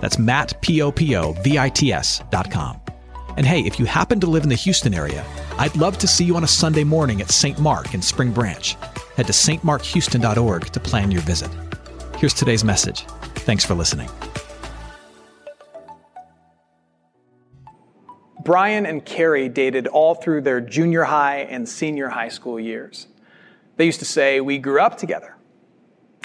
That's Matt, P-O-P-O-V-I-T-S dot com. And hey, if you happen to live in the Houston area, I'd love to see you on a Sunday morning at St. Mark in Spring Branch. Head to stmarkhouston.org to plan your visit. Here's today's message. Thanks for listening. Brian and Carrie dated all through their junior high and senior high school years. They used to say, We grew up together.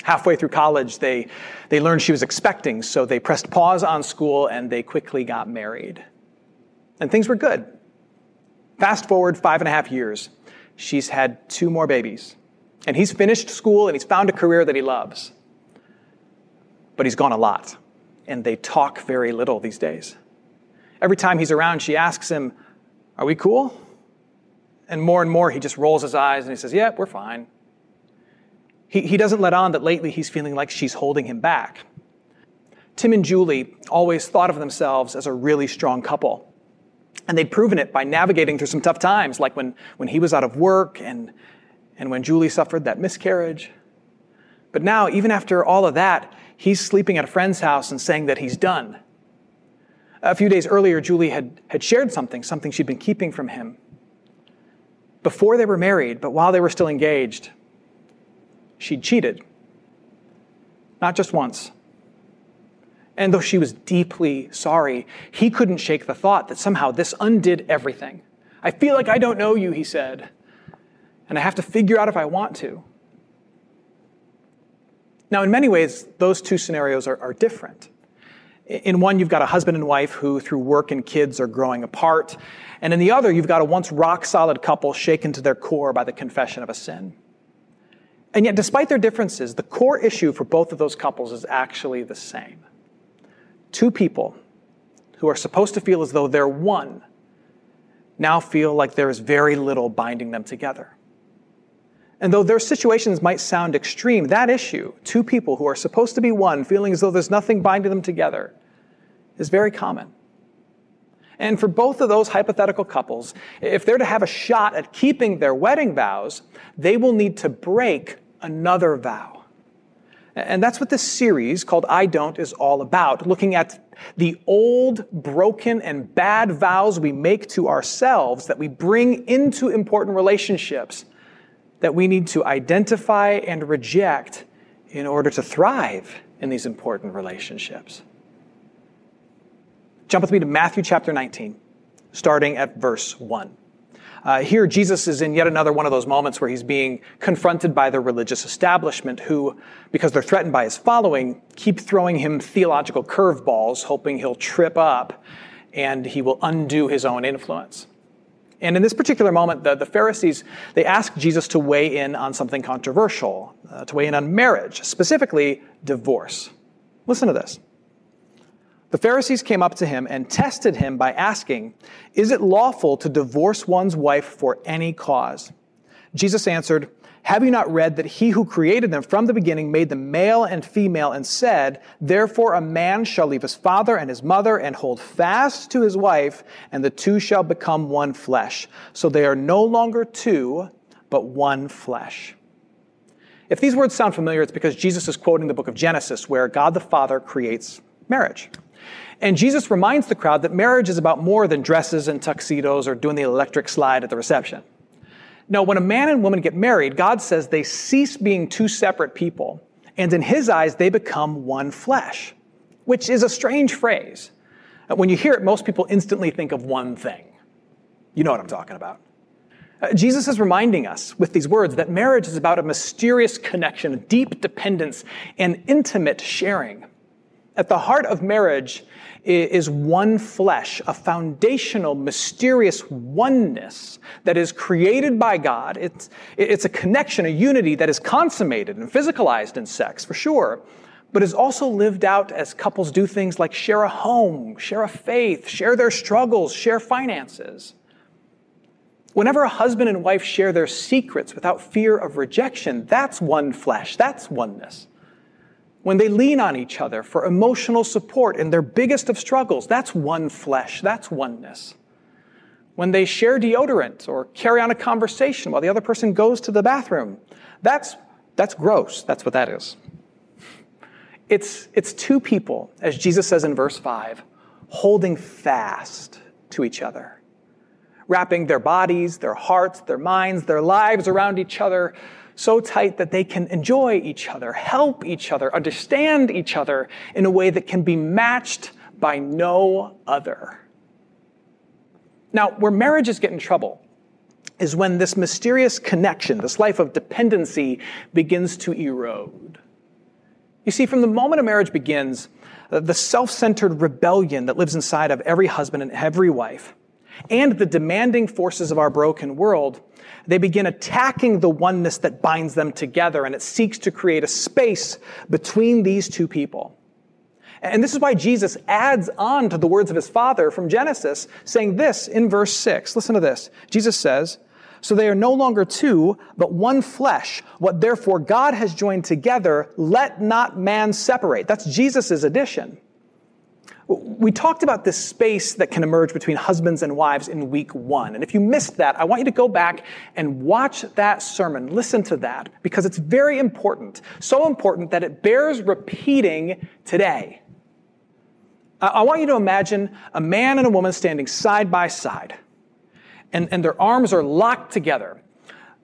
Halfway through college, they, they learned she was expecting, so they pressed pause on school and they quickly got married. And things were good. Fast forward five and a half years, she's had two more babies. And he's finished school and he's found a career that he loves. But he's gone a lot, and they talk very little these days. Every time he's around, she asks him, Are we cool? And more and more, he just rolls his eyes and he says, Yeah, we're fine. He, he doesn't let on that lately he's feeling like she's holding him back. Tim and Julie always thought of themselves as a really strong couple. And they'd proven it by navigating through some tough times, like when, when he was out of work and, and when Julie suffered that miscarriage. But now, even after all of that, he's sleeping at a friend's house and saying that he's done. A few days earlier, Julie had, had shared something, something she'd been keeping from him. Before they were married, but while they were still engaged, she'd cheated. Not just once. And though she was deeply sorry, he couldn't shake the thought that somehow this undid everything. I feel like I don't know you, he said, and I have to figure out if I want to. Now, in many ways, those two scenarios are, are different. In one, you've got a husband and wife who, through work and kids, are growing apart. And in the other, you've got a once rock solid couple shaken to their core by the confession of a sin. And yet, despite their differences, the core issue for both of those couples is actually the same. Two people who are supposed to feel as though they're one now feel like there is very little binding them together. And though their situations might sound extreme, that issue, two people who are supposed to be one, feeling as though there's nothing binding them together, is very common. And for both of those hypothetical couples, if they're to have a shot at keeping their wedding vows, they will need to break another vow. And that's what this series called I Don't is all about, looking at the old, broken, and bad vows we make to ourselves that we bring into important relationships that we need to identify and reject in order to thrive in these important relationships. Jump with me to Matthew chapter 19, starting at verse 1. Uh, here, Jesus is in yet another one of those moments where he's being confronted by the religious establishment, who, because they're threatened by his following, keep throwing him theological curveballs, hoping he'll trip up and he will undo his own influence. And in this particular moment, the, the Pharisees, they ask Jesus to weigh in on something controversial, uh, to weigh in on marriage, specifically divorce. Listen to this. The Pharisees came up to him and tested him by asking, Is it lawful to divorce one's wife for any cause? Jesus answered, Have you not read that he who created them from the beginning made them male and female and said, Therefore a man shall leave his father and his mother and hold fast to his wife, and the two shall become one flesh. So they are no longer two, but one flesh. If these words sound familiar, it's because Jesus is quoting the book of Genesis, where God the Father creates marriage. And Jesus reminds the crowd that marriage is about more than dresses and tuxedos or doing the electric slide at the reception. No, when a man and woman get married, God says they cease being two separate people, and in his eyes, they become one flesh, which is a strange phrase. When you hear it, most people instantly think of one thing. You know what I'm talking about. Uh, Jesus is reminding us with these words that marriage is about a mysterious connection, a deep dependence, and intimate sharing. At the heart of marriage is one flesh, a foundational, mysterious oneness that is created by God. It's, it's a connection, a unity that is consummated and physicalized in sex, for sure. but is also lived out as couples do things like share a home, share a faith, share their struggles, share finances. Whenever a husband and wife share their secrets without fear of rejection, that's one flesh, that's oneness. When they lean on each other for emotional support in their biggest of struggles, that's one flesh, that's oneness. When they share deodorant or carry on a conversation while the other person goes to the bathroom, that's, that's gross, that's what that is. It's, it's two people, as Jesus says in verse 5, holding fast to each other, wrapping their bodies, their hearts, their minds, their lives around each other so tight that they can enjoy each other, help each other, understand each other in a way that can be matched by no other. Now, where marriages get in trouble is when this mysterious connection, this life of dependency, begins to erode. You see, from the moment a marriage begins, uh, the self centered rebellion that lives inside of every husband and every wife, and the demanding forces of our broken world, they begin attacking the oneness that binds them together, and it seeks to create a space between these two people. And this is why Jesus adds on to the words of his Father from Genesis, saying this in verse 6. Listen to this. Jesus says, so they are no longer two, but one flesh. What therefore God has joined together, let not man separate. That's Jesus' addition. We talked about this space that can emerge between husbands and wives in week one. And if you missed that, I want you to go back and watch that sermon. Listen to that because it's very important. So important that it bears repeating today. I want you to imagine a man and a woman standing side by side and, and their arms are locked together.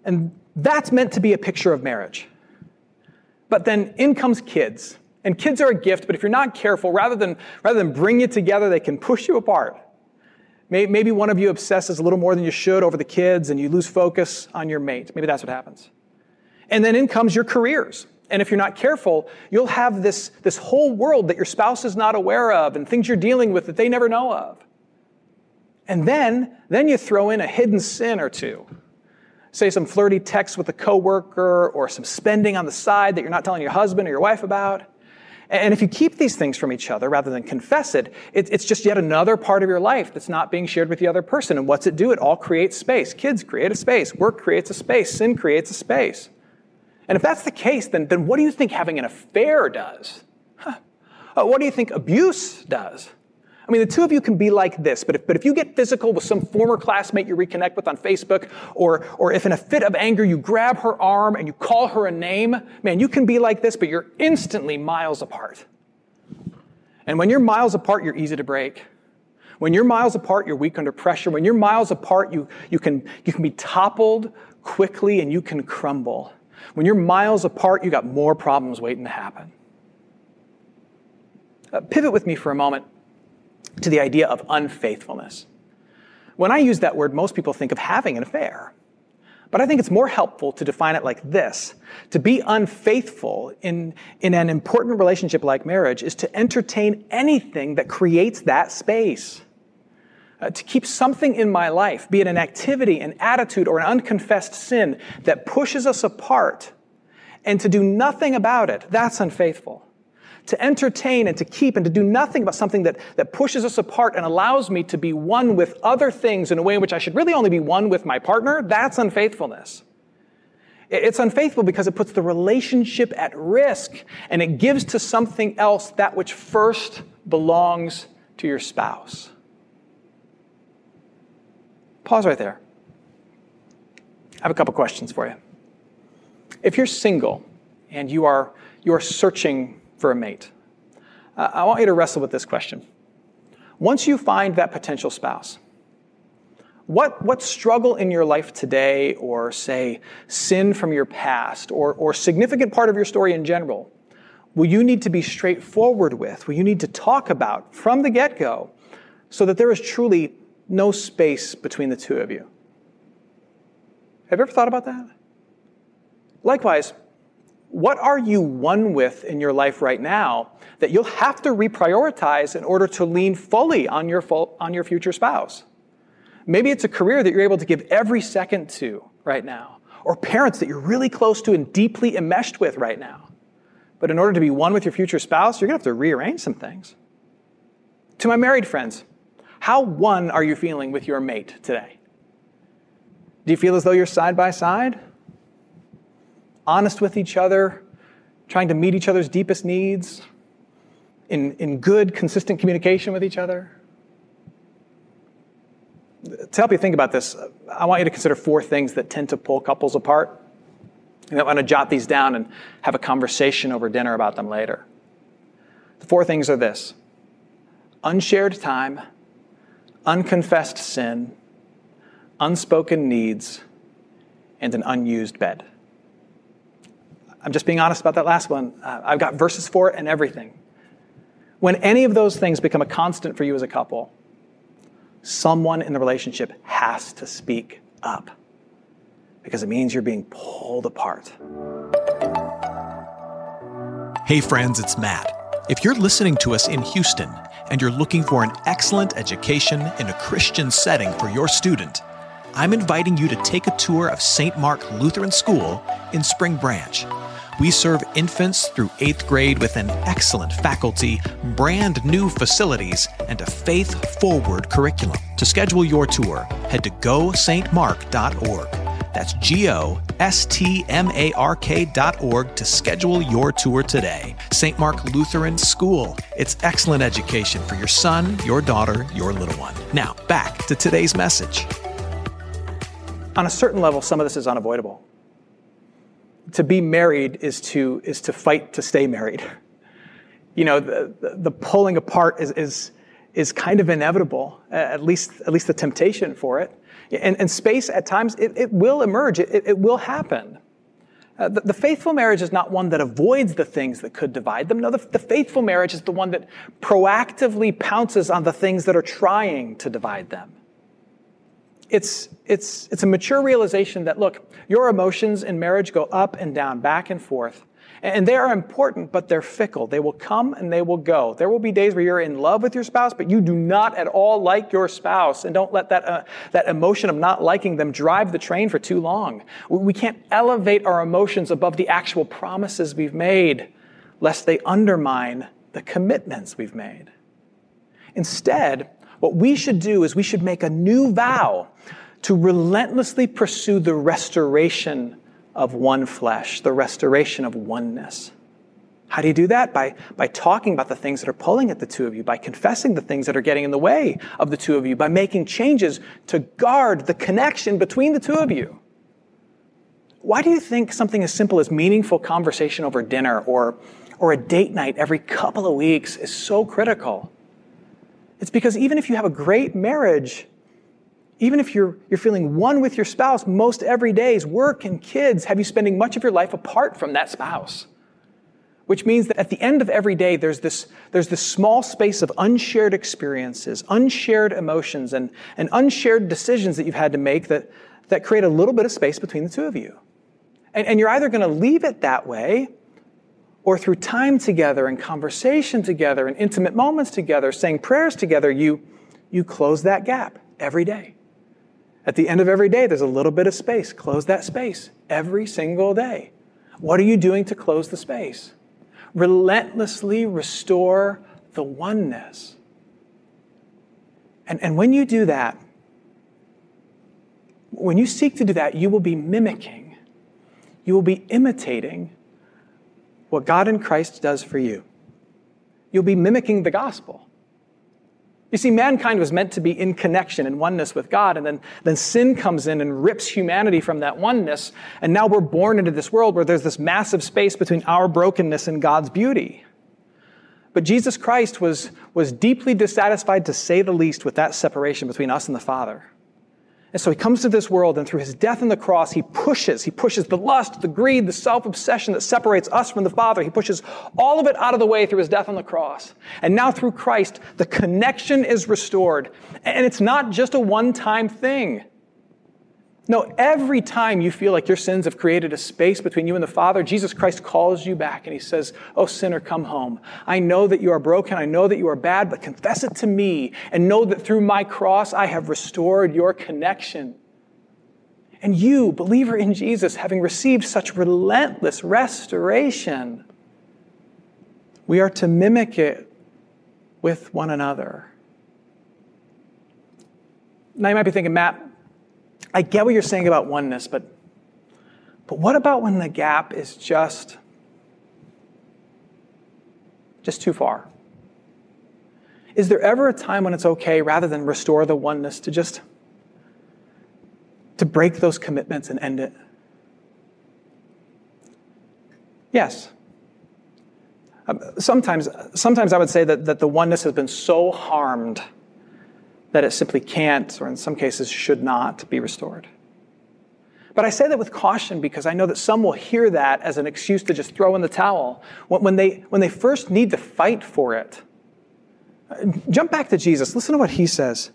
And that's meant to be a picture of marriage. But then in comes kids. And kids are a gift, but if you're not careful, rather than, rather than bring you together, they can push you apart. Maybe one of you obsesses a little more than you should over the kids and you lose focus on your mate. Maybe that's what happens. And then in comes your careers. And if you're not careful, you'll have this, this whole world that your spouse is not aware of and things you're dealing with that they never know of. And then, then you throw in a hidden sin or two. Say some flirty text with a coworker or some spending on the side that you're not telling your husband or your wife about. And if you keep these things from each other rather than confess it, it's just yet another part of your life that's not being shared with the other person. And what's it do? It all creates space. Kids create a space. Work creates a space. Sin creates a space. And if that's the case, then, then what do you think having an affair does? Huh. Uh, what do you think abuse does? I mean, the two of you can be like this, but if, but if you get physical with some former classmate you reconnect with on Facebook, or, or if in a fit of anger you grab her arm and you call her a name, man, you can be like this, but you're instantly miles apart. And when you're miles apart, you're easy to break. When you're miles apart, you're weak under pressure. When you're miles apart, you, you, can, you can be toppled quickly and you can crumble. When you're miles apart, you got more problems waiting to happen. Uh, pivot with me for a moment to the idea of unfaithfulness. When I use that word, most people think of having an affair. But I think it's more helpful to define it like this. To be unfaithful in, in an important relationship like marriage is to entertain anything that creates that space. Uh, to keep something in my life, be it an activity, an attitude, or an unconfessed sin that pushes us apart, and to do nothing about it, that's unfaithful to entertain and to keep and to do nothing about something that, that pushes us apart and allows me to be one with other things in a way in which I should really only be one with my partner, that's unfaithfulness. It's unfaithful because it puts the relationship at risk and it gives to something else that which first belongs to your spouse. Pause right there. I have a couple questions for you. If you're single and you are, you are searching for a mate? Uh, I want you to wrestle with this question. Once you find that potential spouse, what, what struggle in your life today, or say, sin from your past, or, or significant part of your story in general, will you need to be straightforward with? Will you need to talk about from the get go so that there is truly no space between the two of you? Have you ever thought about that? Likewise, what are you one with in your life right now that you'll have to reprioritize in order to lean fully on your, on your future spouse? Maybe it's a career that you're able to give every second to right now, or parents that you're really close to and deeply enmeshed with right now. But in order to be one with your future spouse, you're to have to rearrange some things. To my married friends, how one are you feeling with your mate today? Do you feel as though you're side by side? Honest with each other, trying to meet each other's deepest needs, in, in good, consistent communication with each other? To help you think about this, I want you to consider four things that tend to pull couples apart. And I want to jot these down and have a conversation over dinner about them later. The four things are this unshared time, unconfessed sin, unspoken needs, and an unused bed. I'm just being honest about that last one. Uh, I've got verses for it and everything. When any of those things become a constant for you as a couple, someone in the relationship has to speak up because it means you're being pulled apart. Hey, friends, it's Matt. If you're listening to us in Houston and you're looking for an excellent education in a Christian setting for your student, I'm inviting you to take a tour of St. Mark Lutheran School in Spring Branch. We serve infants through eighth grade with an excellent faculty, brand new facilities, and a faith forward curriculum. To schedule your tour, head to gostmark.org. That's G O S T M A R K dot org to schedule your tour today. St. Mark Lutheran School. It's excellent education for your son, your daughter, your little one. Now, back to today's message. On a certain level, some of this is unavoidable to be married is to, is to fight to stay married. You know, the, the, the pulling apart is, is, is kind of inevitable, at least, at least the temptation for it. And, and space, at times, it, it will emerge, it, it will happen. Uh, the, the, faithful marriage is not one that avoids the things that could divide them. No, the, the faithful marriage is the one that proactively pounces on the things that are trying to divide them it's, it's, it's a mature realization that, look, your emotions in marriage go up and down, back and forth. And they are important, but they're fickle. They will come and they will go. There will be days where you're in love with your spouse, but you do not at all like your spouse. And don't let that, uh, that emotion of not liking them drive the train for too long. We can't elevate our emotions above the actual promises we've made, lest they undermine the commitments we've made. Instead, what we should do is we should make a new vow to relentlessly pursue the restoration of one flesh, the restoration of oneness. How do you do that? By, by talking about the things that are pulling at the two of you, by confessing the things that are getting in the way of the two of you, by making changes to guard the connection between the two of you. Why do you think something as simple as meaningful conversation over dinner or, or a date night every couple of weeks is so critical? It's because even if you have a great marriage, even if you're, you're feeling one with your spouse most every day's work and kids have you spending much of your life apart from that spouse. Which means that at the end of every day, there's this, there's this small space of unshared experiences, unshared emotions, and, and unshared decisions that you've had to make that, that create a little bit of space between the two of you. And, and you're either going to leave it that way, or through time together and conversation together and intimate moments together, saying prayers together, you, you close that gap every day. At the end of every day, there's a little bit of space. Close that space every single day. What are you doing to close the space? Relentlessly restore the oneness. And, and when you do that, when you seek to do that, you will be mimicking, you will be imitating what God in Christ does for you. You'll be mimicking the gospel. You see, mankind was meant to be in connection and oneness with God, and then, then sin comes in and rips humanity from that oneness, and now we're born into this world where there's this massive space between our brokenness and God's beauty. But Jesus Christ was, was deeply dissatisfied, to say the least, with that separation between us and the Father. And so he comes to this world, and through his death on the cross, he pushes, he pushes the lust, the greed, the self obsession that separates us from the Father. He pushes all of it out of the way through his death on the cross. And now through Christ, the connection is restored. And it's not just a one time thing. No, every time you feel like your sins have created a space between you and the Father, Jesus Christ calls you back and he says, Oh, sinner, come home. I know that you are broken. I know that you are bad, but confess it to me and know that through my cross I have restored your connection. And you, believer in Jesus, having received such relentless restoration, we are to mimic it with one another. Now you might be thinking, Matt, I get what you're saying about oneness, but, but what about when the gap is just, just too far? Is there ever a time when it's okay, rather than restore the oneness, to just to break those commitments and end it? Yes. Um, sometimes, sometimes I would say that, that the oneness has been so harmed that it simply can't, or in some cases should not, be restored. But I say that with caution because I know that some will hear that as an excuse to just throw in the towel when they, when they first need to fight for it. Jump back to Jesus. Listen to what he says.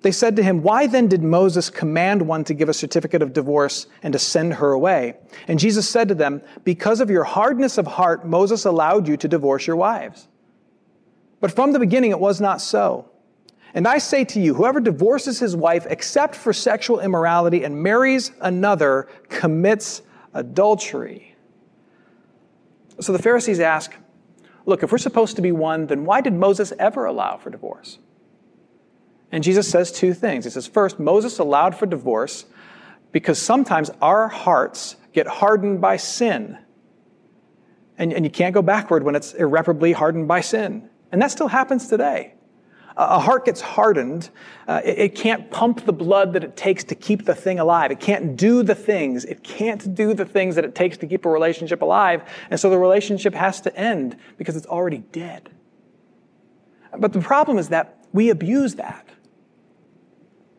They said to him, Why then did Moses command one to give a certificate of divorce and to send her away? And Jesus said to them, Because of your hardness of heart, Moses allowed you to divorce your wives. But from the beginning it was not so. And I say to you, whoever divorces his wife except for sexual immorality and marries another commits adultery. So the Pharisees ask, Look, if we're supposed to be one, then why did Moses ever allow for divorce? And Jesus says two things. He says, first, Moses allowed for divorce because sometimes our hearts get hardened by sin. And, and you can't go backward when it's irreparably hardened by sin. And that still happens today. A heart gets hardened. Uh, it, it, can't pump the blood that it takes to keep the thing alive. It can't do the things. It can't do the things that it takes to keep a relationship alive. And so the relationship has to end because it's already dead. But the problem is that we abuse that.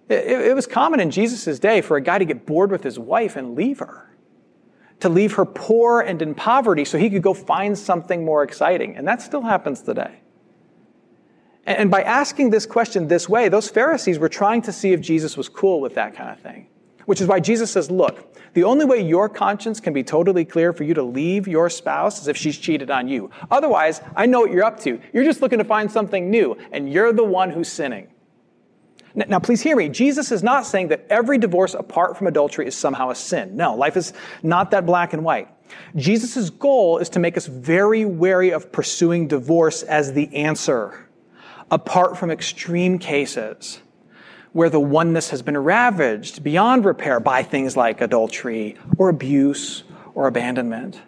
It, it was common in Jesus' day for a guy to get bored with his wife and leave her, to leave her poor and in poverty so he could go find something more exciting. And that still happens today. And by asking this question this way, those Pharisees were trying to see if Jesus was cool with that kind of thing. Which is why Jesus says, look, the only way your conscience can be totally clear for you to leave your spouse is if she's cheated on you. Otherwise, I know what you're up to. You're just looking to find something new, and you're the one who's sinning. Now, please hear me. Jesus is not saying that every divorce apart from adultery is somehow a sin. No, life is not that black and white. Jesus' goal is to make us very wary of pursuing divorce as the answer, apart from extreme cases where the oneness has been ravaged beyond repair by things like adultery or abuse or abandonment.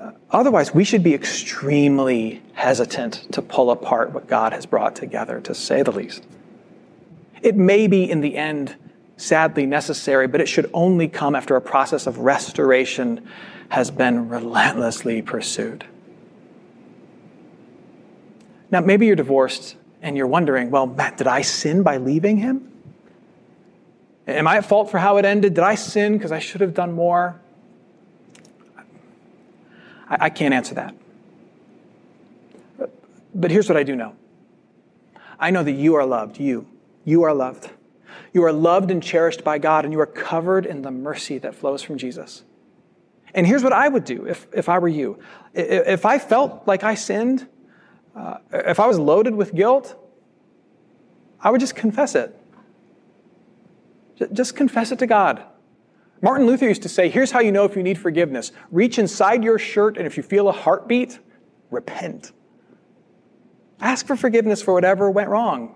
Uh, otherwise, we should be extremely hesitant to pull apart what God has brought together, to say the least. It may be, in the end, sadly necessary, but it should only come after a process of restoration has been relentlessly pursued. Now, maybe you're divorced and you're wondering, well, Matt, did I sin by leaving him? Am I at fault for how it ended? Did I sin because I should have done more? I, I can't answer that. But, but here's what I do know I know that you are loved. You. You are loved. You are loved and cherished by God, and you are covered in the mercy that flows from Jesus. And here's what I would do if, if I were you. If I felt like I sinned, uh, if I was loaded with guilt, I would just confess it. Just confess it to God. Martin Luther used to say, here's how you know if you need forgiveness. Reach inside your shirt, and if you feel a heartbeat, repent. Ask for forgiveness for whatever went wrong.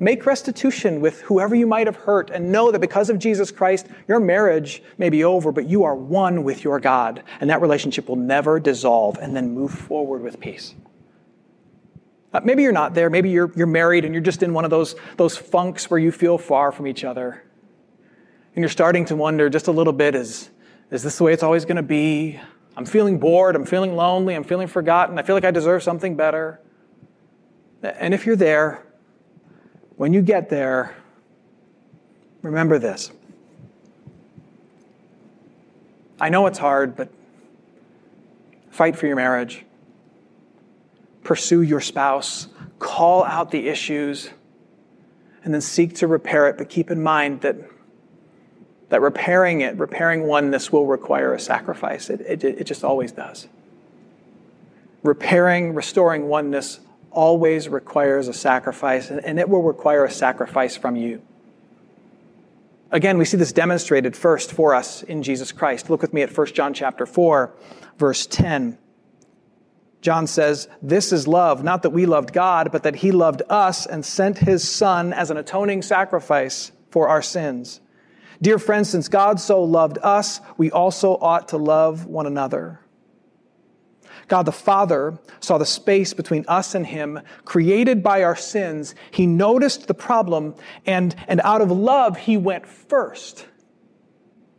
Make restitution with whoever you might have hurt, and know that because of Jesus Christ, your marriage may be over, but you are one with your God, and that relationship will never dissolve, and then move forward with peace. Uh, maybe you're not there. Maybe you're, you're married and you're just in one of those, those funks where you feel far from each other and you're starting to wonder just a little bit is, is this the way it's always going to be? I'm feeling bored. I'm feeling lonely. I'm feeling forgotten. I feel like I deserve something better. And if you're there, when you get there, remember this. I know it's hard, but fight for your marriage. Pursue your spouse. Call out the issues and then seek to repair it. But keep in mind that that repairing it, repairing oneness will require a sacrifice. It, it, it just always does. Repairing, restoring oneness always requires a sacrifice, and and it will require a sacrifice from you. Again, we see this demonstrated first for us in Jesus Christ. Look with me at 1 John chapter 4, verse 10. John says, This is love, not that we loved God, but that He loved us and sent His Son as an atoning sacrifice for our sins. Dear friends, since God so loved us, we also ought to love one another. God the Father saw the space between us and Him created by our sins. He noticed the problem, and, and out of love, He went first.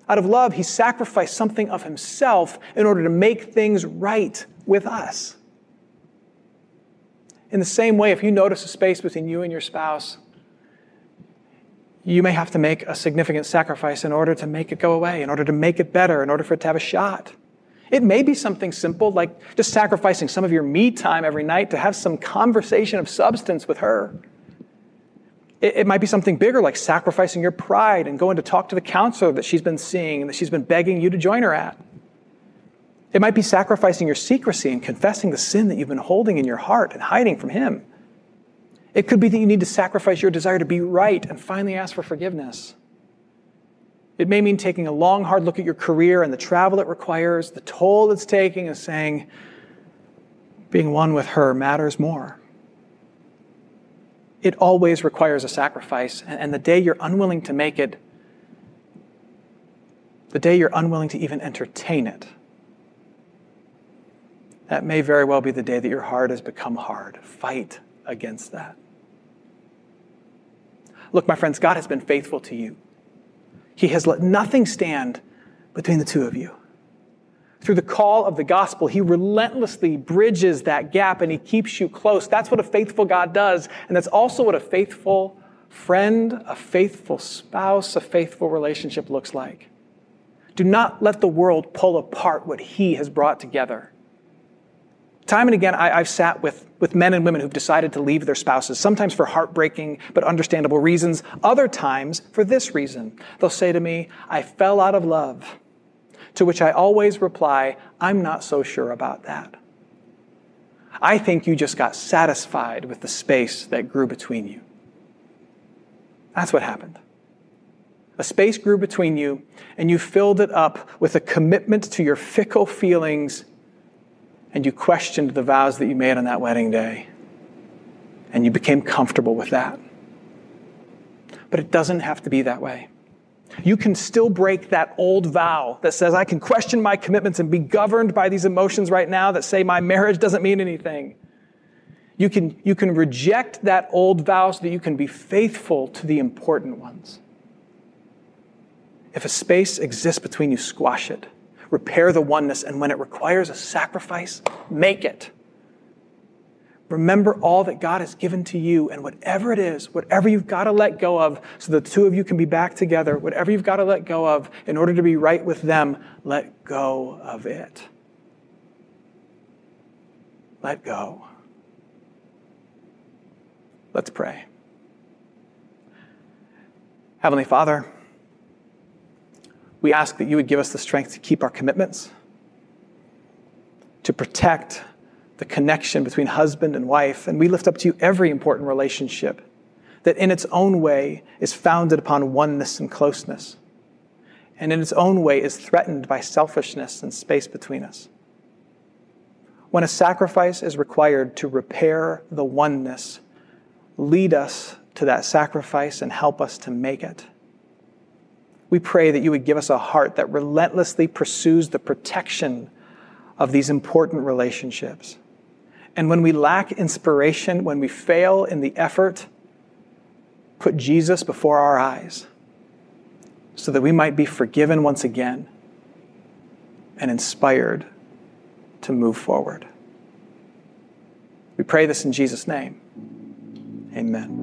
Out of love, He sacrificed something of Himself in order to make things right with us. In the same way, if you notice a space between you and your spouse, you may have to make a significant sacrifice in order to make it go away, in order to make it better, in order for it to have a shot. It may be something simple like just sacrificing some of your me time every night to have some conversation of substance with her. It, it might be something bigger like sacrificing your pride and going to talk to the counselor that she's been seeing and that she's been begging you to join her at. It might be sacrificing your secrecy and confessing the sin that you've been holding in your heart and hiding from Him. It could be that you need to sacrifice your desire to be right and finally ask for forgiveness. It may mean taking a long, hard look at your career and the travel it requires, the toll it's taking, and saying, being one with her matters more. It always requires a sacrifice, and the day you're unwilling to make it, the day you're unwilling to even entertain it, that may very well be the day that your heart has become hard. Fight against that. Look, my friends, God has been faithful to you. He has let nothing stand between the two of you. Through the call of the gospel, He relentlessly bridges that gap and He keeps you close. That's what a faithful God does. And that's also what a faithful friend, a faithful spouse, a faithful relationship looks like. Do not let the world pull apart what He has brought together. Time and again, I, have sat with, with men and women who've decided to leave their spouses, sometimes for heartbreaking but understandable reasons, other times for this reason. They'll say to me, I fell out of love. To which I always reply, I'm not so sure about that. I think you just got satisfied with the space that grew between you. That's what happened. A space grew between you, and you filled it up with a commitment to your fickle feelings and you questioned the vows that you made on that wedding day, and you became comfortable with that. But it doesn't have to be that way. You can still break that old vow that says, I can question my commitments and be governed by these emotions right now that say my marriage doesn't mean anything. You can, you can reject that old vow so that you can be faithful to the important ones. If a space exists between you, squash it repair the oneness, and when it requires a sacrifice, make it. Remember all that God has given to you, and whatever it is, whatever you've got to let go of so the two of you can be back together, whatever you've got to let go of in order to be right with them, let go of it. Let go. Let's pray. Heavenly Father, we ask that you would give us the strength to keep our commitments, to protect the connection between husband and wife. And we lift up to you every important relationship that in its own way is founded upon oneness and closeness, and in its own way is threatened by selfishness and space between us. When a sacrifice is required to repair the oneness, lead us to that sacrifice and help us to make it we pray that you would give us a heart that relentlessly pursues the protection of these important relationships. And when we lack inspiration, when we fail in the effort, put Jesus before our eyes so that we might be forgiven once again and inspired to move forward. We pray this in Jesus' name. Amen.